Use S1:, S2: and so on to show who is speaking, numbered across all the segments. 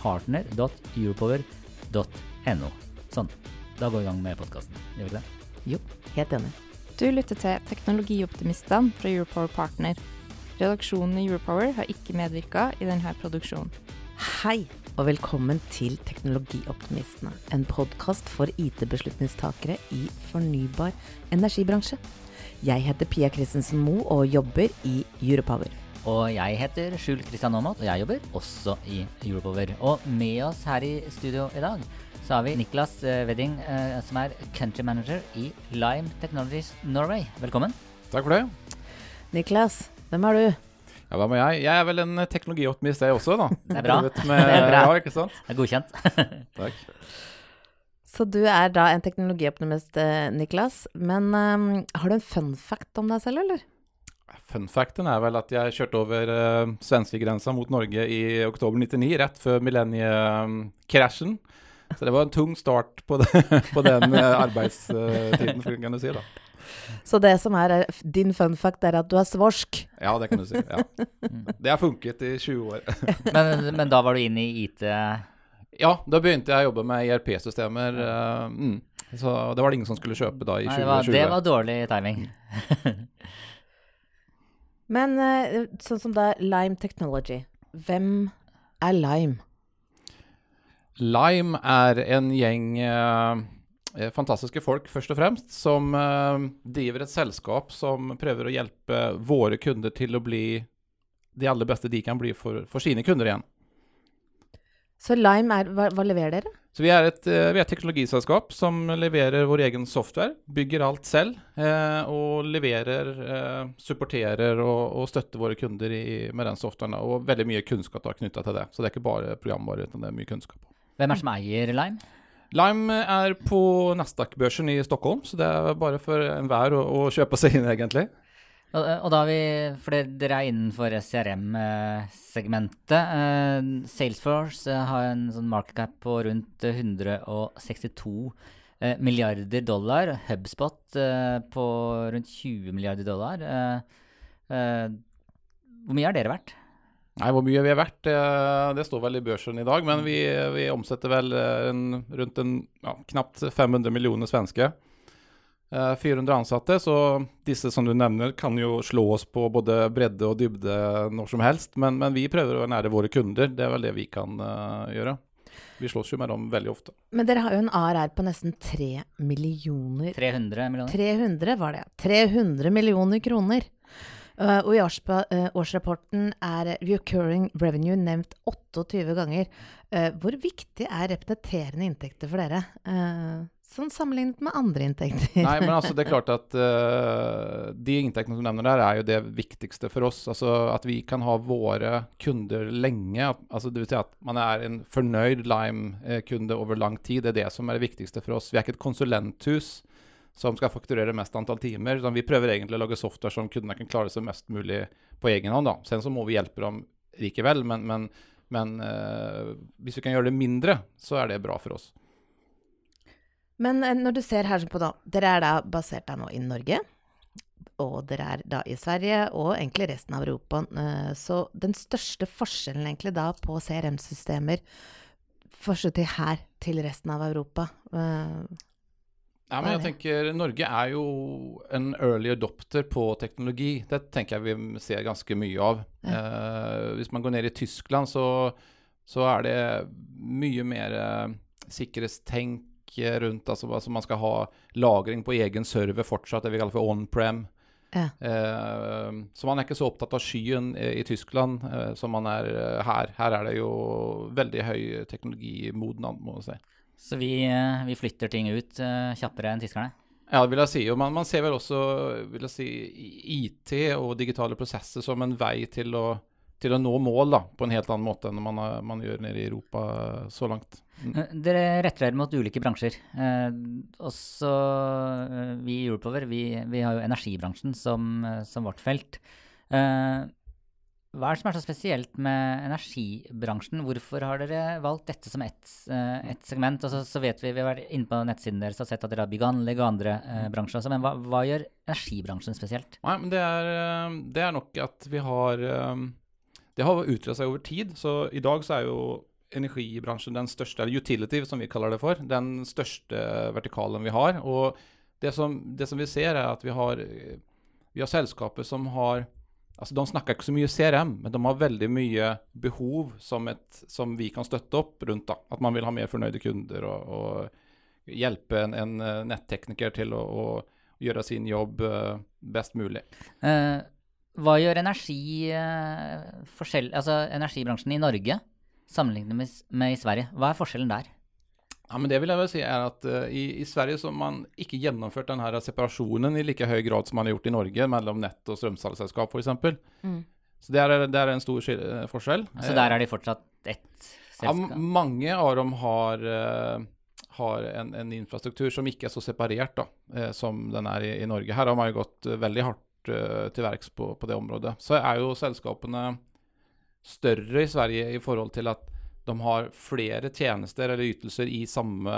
S1: partner.europower.no. Sånn. Da går vi i gang med podkasten. Gjør vi ikke det?
S2: Jo, helt enig.
S3: Du lytter til Teknologioptimistene fra Europower Partner. Redaksjonen i Europower har ikke medvirka i denne produksjonen.
S2: Hei, og velkommen til Teknologioptimistene. En podkast for IT-beslutningstakere i fornybar energibransje. Jeg heter Pia Christensen Moe og jobber i Europower.
S1: Og jeg heter Skjul Kristian Aamodt, og jeg jobber også i Europower. Og med oss her i studio i dag så har vi Niklas eh, Wedding, eh, som er country manager i Lime Technologies Norway. Velkommen.
S4: Takk for det.
S2: Niklas, hvem er du?
S4: Ja, hvem er jeg? Jeg er vel en teknologioptimist, jeg også, da.
S1: Det er bra.
S4: Med,
S2: Det er bra.
S4: Ja, ikke sant?
S1: Det er godkjent.
S4: Takk.
S2: Så du er da en teknologioptimist, eh, Niklas. Men um, har du en fun fact om deg selv, eller?
S4: Fun facten er vel at jeg kjørte over uh, svenskegrensa mot Norge i oktober 99, rett før millenniekrasjen. Så det var en tung start på, det, på den uh, arbeidstiden, kan du si. da.
S2: Så det som er eh, din fun fact, er at du er svorsk.
S4: Ja, det kan du si. ja. Det har funket i 20 år.
S1: Men, men da var du inne i IT
S4: Ja, da begynte jeg å jobbe med IRP-systemer. uh, mm. Så det var det ingen som skulle kjøpe da i
S1: Nei, det, var,
S4: 2020.
S1: det var dårlig timing.
S2: Men eh, sånn som da Lime Technology. Hvem er Lime?
S4: Lime er en gjeng eh, eh, fantastiske folk, først og fremst, som eh, driver et selskap som prøver å hjelpe våre kunder til å bli de aller beste de kan bli for, for sine kunder igjen.
S2: Så Lime er Hva, hva leverer dere?
S4: Så vi er, et, eh, vi er et teknologiselskap som leverer vår egen software, bygger alt selv, eh, og leverer, eh, supporterer og, og støtter våre kunder i, med den softwaren. Og veldig mye kunnskap knytta til det. Så det er ikke bare programvare, utan det er mye kunnskap.
S1: Hvem er det som eier Lime?
S4: Lime er på Nasdaq-børsen i Stockholm, så det er bare for enhver å, å kjøpe seg inn, egentlig.
S1: Og, og da har vi, for dere er innenfor CRM-segmentet. Eh, Salesforce eh, har en sånn market cap på rundt eh, 162 eh, milliarder dollar. HubSpot eh, på rundt 20 milliarder dollar. Eh, eh, hvor mye har dere vært?
S4: Nei, hvor mye vi er verdt, det, står vel i børsen i dag, men vi, vi omsetter vel eh, en, rundt en, ja, knapt 500 millioner svenske. Eh, 400 ansatte, så disse som du nevner kan jo slå oss på både bredde og dybde når som helst, men, men vi prøver å være nære våre kunder, det er vel det vi kan uh, gjøre. Vi slåss jo med dem veldig ofte.
S2: Men dere har jo en ARR på nesten 3 millioner
S1: 300 millioner?
S2: 300 var det. 300 millioner kroner. Uh, og i årspa, uh, årsrapporten er recurring revenue nevnt 28 ganger. Uh, hvor viktig er repeterende inntekter for dere? Uh, sånn sammenlignet med andre inntekter.
S4: Nei, men altså det er klart at uh, de inntektene som du nevner der, er jo det viktigste for oss. Altså At vi kan ha våre kunder lenge. Altså det vil si at man er en fornøyd Lime-kunde over lang tid. Det er det som er det viktigste for oss. Vi er ikke et konsulenthus som skal fakturere mest antall timer. Sånn, Vi prøver egentlig å lage software som kundene kan klare seg mest mulig på egen hånd. da. Sen så må vi hjelpe dem likevel, men, men, men uh, hvis vi kan gjøre det mindre, så er det bra for oss.
S2: Men eh, når du ser her på da, dere er da basert da nå i Norge, og dere er da i Sverige og egentlig resten av Europa. eh, Så den største forskjellen egentlig da på CRM-systemer forskjell til her til resten av Europa eh,
S4: Ja, men jeg tenker Norge er jo en early adopter på teknologi. Det tenker jeg vi ser ganske mye av. Eh, hvis man går ned i Tyskland, så, så er det mye mer eh, sikkerhetstenk rundt. Altså, altså, man skal ha lagring på egen server fortsatt, det vi kaller for on-prem.
S2: Ja.
S4: Eh, så man er ikke så opptatt av skyen i, i Tyskland eh, som man er eh, her. Her er det jo veldig høy teknologimodenhet, må man si.
S1: Så vi, eh, vi flytter ting ut eh, kjappere enn tyskerne?
S4: Ja, det vil jeg si. Og man, man ser vel også vil jeg si, IT og digitale prosesser som en vei til å, til å nå mål da, på en helt annen måte enn man, har- man gjør nede i Europa så langt. Mm.
S1: Eh, Dere retter dere mot ulike bransjer. Eh, også eh, vi i Europower, vi, vi har jo energibransjen som, eh, som vårt felt. Eh, hva er det som er så spesielt med energibransjen? Hvorfor har dere valgt dette som ett et segment? Og så, så vet vi, vi har vært inne på nettsiden deres og sett at dere har bygg og anlegg og andre eh, bransjer også, men hva, hva gjør energibransjen spesielt?
S4: Nei, men det er, eh, det er nok at vi har eh, Det har utredet seg over tid. Så i dag så er jo energibransjen den største, eller utility som vi kaller det for, den største vertikalen vi har. Og det som, det som vi ser, er at vi har, vi har selskaper som har Altså, De snakker ikke så mye CRM, men de har veldig mye behov som, et, som vi kan støtte opp rundt. da. At man vil ha mer fornøyde kunder og, og hjelpe en, en eh, nettekniker til å, å gjøre sin jobb eh, best mulig.
S1: Eh, hva gjør energi, eh, forskjell, altså energibransjen i Norge sammenlignet med, med i Sverige? Hva er forskjellen der?
S4: Ja, men det vil jeg vel si er at uh, i, i Sverige så har man ikke gjennomført den her separasjonen i like høy grad som man har gjort i Norge mellom nett- og strømsalgsselskap f.eks.
S2: Mm.
S4: Så det er, der er en stor eh, forskjell.
S1: Så der er de fortsatt ett selskap?
S4: Ja, mange av dem har, uh, har en, en infrastruktur som ikke er så separert da, uh, som den er i, i Norge. Her har man jo gått veldig hardt til verks på, på det området. Så er jo selskapene større i Sverige i forhold til at de har flere tjenester eller ytelser i samme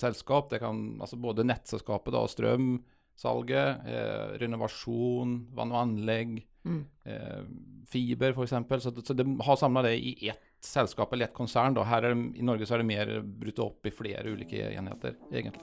S4: selskap. Det kan altså både nettselskapet da, og strømsalget, eh, renovasjon, vann og anlegg,
S2: Mm.
S4: eh, fiber f.eks. Så, så de har samla det i ett selskap eller ett konsern. Da. Her er det, I Norge så er det mer brutt opp i flere ulike enheter, egentlig.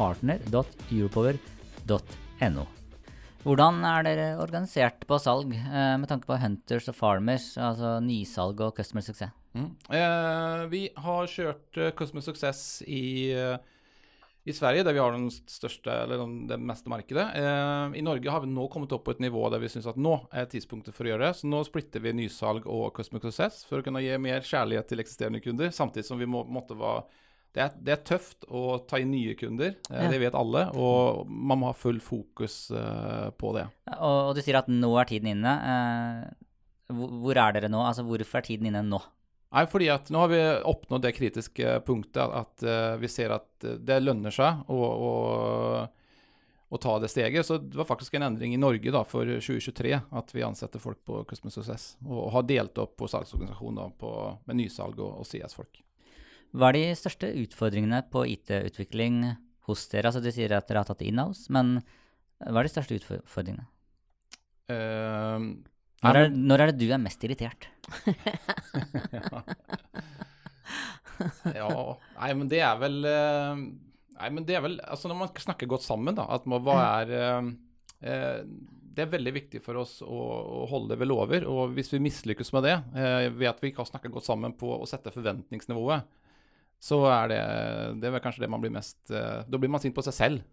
S1: partner.europower.no. Hvordan er dere organisert på salg eh, med tanke på hunters og farmers, altså nysalg og customer success?
S4: Mm. Eh, vi har kjørt eh, Customer Success i, eh, i Sverige, der vi har den største, eller den, det meste markedet. Eh, I Norge har vi nå kommet opp på et nivå der vi syns at nå er tidspunktet for å gjøre det. Så nå splitter vi nysalg og Customer Success for å kunne gi mer kjærlighet til eksisterende kunder, samtidig som vi må, måtte være det er, det er tøft å ta inn nye kunder, eh,
S2: Ja.
S4: det vet alle, og man må ha full fokus uh, på det.
S1: Og, og du sier at nå er tiden inne. Uh, hvor, hvor er dere nå? Altså hvorfor er tiden inne nå?
S4: Nei, fordi at nå har vi oppnådd det kritiske punktet at uh, vi ser at det lønner seg å, å, å ta det steget. Så det var faktisk en endring i Norge da, for 2023 at vi ansetter folk på Customer Success. Og, og har delt opp på salgsorganisasjonen da, på, med nysalg og, og CS-folk.
S1: Hva er de største utfordringene på IT-utvikling hos dere? Altså Du sier at dere har tatt det inn av oss, men hva er de største utfordringene?
S4: Uh,
S1: Når er, når er det du er mest irritert?
S4: ja, nei, men det er vel eh, Nei, men det er vel Altså, når man snakker godt sammen, da, at man, hva er eh, eh, Det er veldig viktig for oss å, å holde det ved lover. Og hvis vi mislykkes med det, eh, ved at vi ikke har snakket godt sammen på å sette forventningsnivået, så er det Det er kanskje det man blir mest eh, Da blir man sint på seg selv.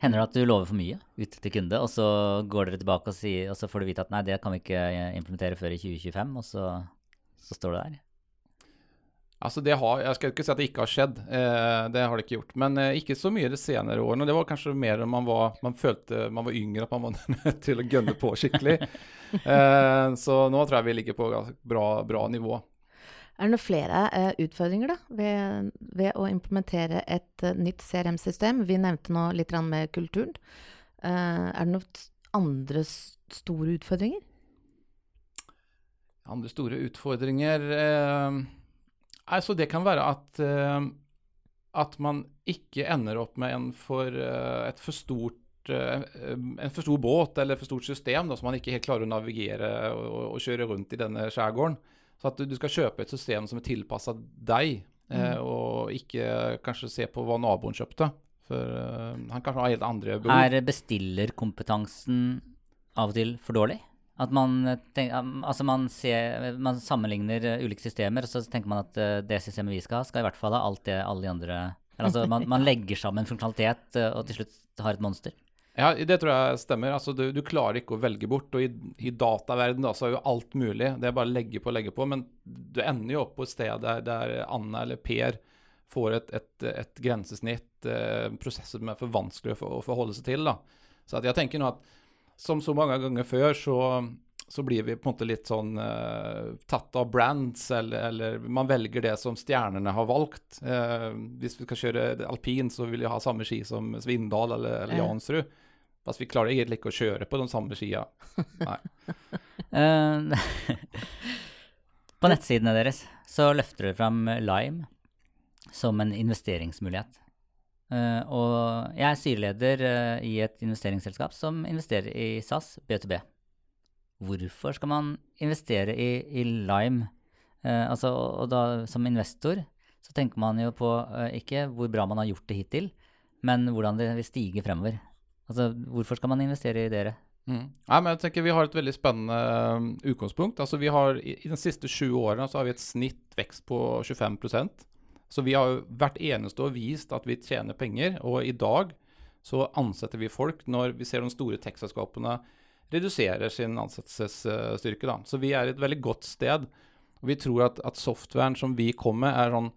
S1: Hender det at du lover for mye ut til kunde, og så går dere tilbake og, sier, og så får du vite at nei, det kan vi ikke implementere før i 2025, og så, så står det der?
S4: Altså det har, Jeg skal ikke si at det ikke har skjedd, eh, det har det ikke gjort. Men eh, ikke så mye de senere årene. Det var kanskje mer man, var, man følte man var yngre, at man var nødt til å gønne på skikkelig. Eh, så nå tror jeg vi ligger på bra, bra nivå.
S2: Er det noen flere eh, utfordringer da, ved, ved å implementere et uh, nytt CRM-system? Vi nevnte nå litt med kulturen. Uh, er det noen andre store utfordringer?
S4: Andre store utfordringer altså Det kan være at at man ikke ender opp med en for, et for stort en for stor båt eller for stort system da, som man ikke helt klarer å navigere og, og kjøre rundt i denne skjærgården. Så at du, skal kjøpe et system som er tilpassa deg, eh, og ikke kanskje se på hva naboen kjøpte. For eh, han kanskje har helt andre behov.
S1: Er bestillerkompetansen av og til for dårlig? At man, tenker, altså man, ser, man sammenligner eh, ulike systemer, og så tenker man at eh, det systemet vi skal ha, skal i hvert fall ha alt det alle de andre altså man, man legger sammen funksjonalitet eh, og til slutt har et monster.
S4: Ja, det tror jeg stemmer. Altså, du, du klarer ikke å velge bort. Og i, i dataverden da, så er jo alt mulig. Det er bare å legge på og legge på. Men du ender jo opp på et sted der, der Anne eller Per får et, et, et grensesnitt, eh, prosesser som er for vanskelig å, å forholde seg til. da. Så at jeg tenker nå at som så mange ganger før, så, så blir vi på en måte litt sånn eh, tatt av brands, eller, eller man velger det som stjernene har valgt. Eh, hvis vi skal kjøre alpin, så vil vi ha samme ski som Svindal eller, eller
S2: Ja.
S4: Jansrud. Fast vi klarer egentlig ikke å kjøre på de samme skia.
S1: Eh, på nettsidene deres så løfter dere fram Lime som en investeringsmulighet. Eh, og jeg er styreleder eh, i et investeringsselskap som investerer i SAS B2B. Hvorfor skal man investere i, i Lime? Eh, altså, og da som investor så tenker man jo på eh, ikke hvor bra man har gjort det hittil, men hvordan det vil stige fremover. Altså, hvorfor skal man investere i dere?
S4: Mm. Nei, men jeg tenker Vi har et veldig spennende um, utgangspunkt. Altså vi har, I, de siste sju årene så har vi et snitt vekst på 25% Så vi har hvert eneste år vist at vi tjener penger. Og i dag så ansetter vi folk når vi ser de store tech-selskapene reduserer sin ansettelsesstyrke. da. Så vi er et veldig godt sted. Og vi tror at, at softwaren som vi kommer med, er sånn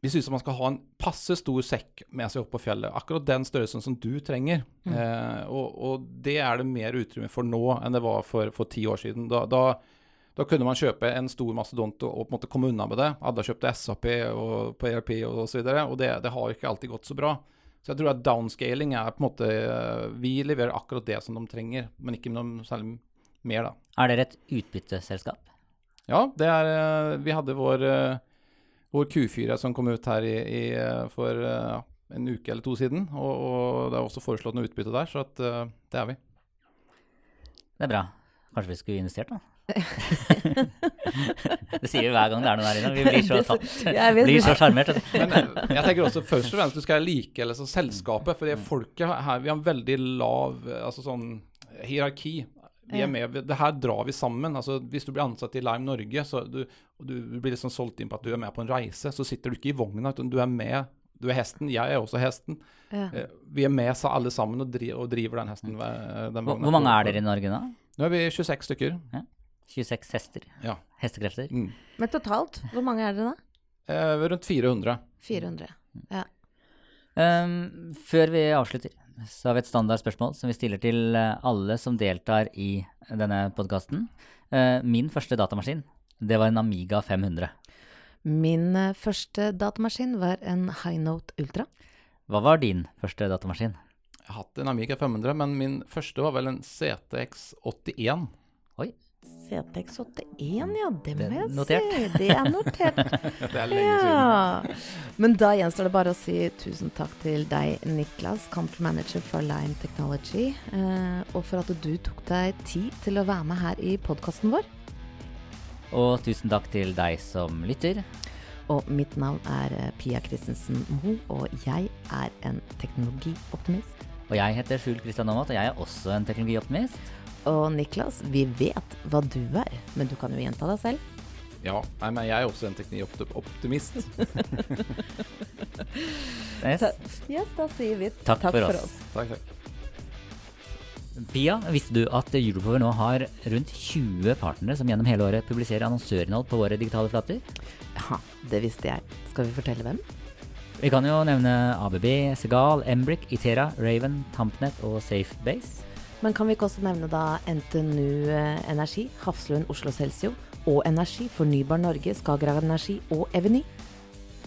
S4: vi syns man skal ha en passe stor sekk med seg opp på fjellet. Akkurat den størrelsen som du trenger. Eh, og, og det er det mer utrymme for nå enn det var for, for ti år siden. Da, da, da kunne man kjøpe en stor mastodont og, og på en måte komme unna med det. Alle kjøpte SAP og på ERP og osv. Og det, det har ikke alltid gått så bra. Så jeg tror at downscaling er på en måte eh, Vi leverer akkurat det som de trenger, men ikke noe særlig mer, da.
S1: Er dere et utbytteselskap?
S4: Ja, det er eh, Vi hadde vår, eh, vår Q4 som kom ut her i, i, eh, for eh, ja, en uke eller to siden. Og, og det er også foreslått noe utbytte der, så at, uh, det er vi.
S1: Det er bra. Kanskje vi skulle investert, da? det sier vi hver gang det er noe der inne. Vi blir så tatt. Blir så sjarmert.
S4: Men eh, jeg tenker også først og fremst du skal like eller så selskapet. For folket her, vi har en veldig lav eh, altså sånn hierarki. Vi er med, det her drar vi sammen. altså Hvis du blir ansatt i Lime Norge, så du, og du blir liksom solgt inn på at du er med på en reise, så sitter du ikke i vogna, utan du er med. Du er hesten, jeg er også hesten.
S2: Ja.
S4: Eh, Vi er med sa alle sammen og, dri og driver den hesten. eh, Den
S1: Hvor, hvor mange er dere i Norge nå?
S4: Nå er vi 26 stykker.
S1: 26 hester?
S4: Ja.
S1: Hestekrefter?
S4: Mm.
S2: Men totalt, hvor mange er dere da?
S4: Eh, rundt 400.
S2: 400. Ja.
S1: Um, før vi avslutter, så har vi et standardspørsmål som vi stiller til eh, alle som deltar i denne podkasten. min første datamaskin, det var en Amiga 500.
S2: Min eh, første datamaskin var en High Note Ultra.
S1: Hva var din første datamaskin?
S4: Jeg har hatt en Amiga 500, men min første var vel en CTX 81.
S2: CTX 81, ja, det må jeg
S1: notert.
S2: si. Det er notert.
S4: Det er lenge siden.
S2: Ja. Men da gjenstår det bare å si tusen takk til deg, Niklas, country manager for Lime Technology, eh, og for at du tok deg tid til å være med her i podkasten vår.
S1: Og tusen takk til deg som lytter.
S2: Og mitt navn er eh, Pia Christensen Moe, og jeg er en teknologioptimist.
S1: Og jeg heter Skjul Kristian Aamodt, og jeg er også en teknologioptimist.
S2: Og Niklas, vi vet hva du er, men du kan jo gjenta deg selv.
S4: Ja, nei, men jeg er også en teknologioptimist.
S1: Yes.
S2: Yes, da sier vi
S1: Takk for oss.
S4: Takk, takk.
S1: Pia, visste du at Europower nå har rundt 20 partnere som gjennom hele året publiserer annonsørinnhold på våre digitale flater?
S2: Ja, det visste jeg. Skal vi fortelle hvem?
S1: Vi kan jo nevne ABB, Segal, Embrick, Itera, Raven, Tampnet og Safebase.
S2: Men kan vi ikke også nevne da NTNU eh, Energi, Hafslund Oslo Celsio og Energi, Fornybar Norge, Skagerrak Energi og Eveny?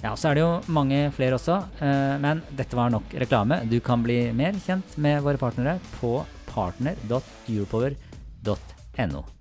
S1: Ja, så er det jo mange flere også, eh, men dette var nok reklame. Du kan bli mer kjent med våre partnere på partner.europower.no.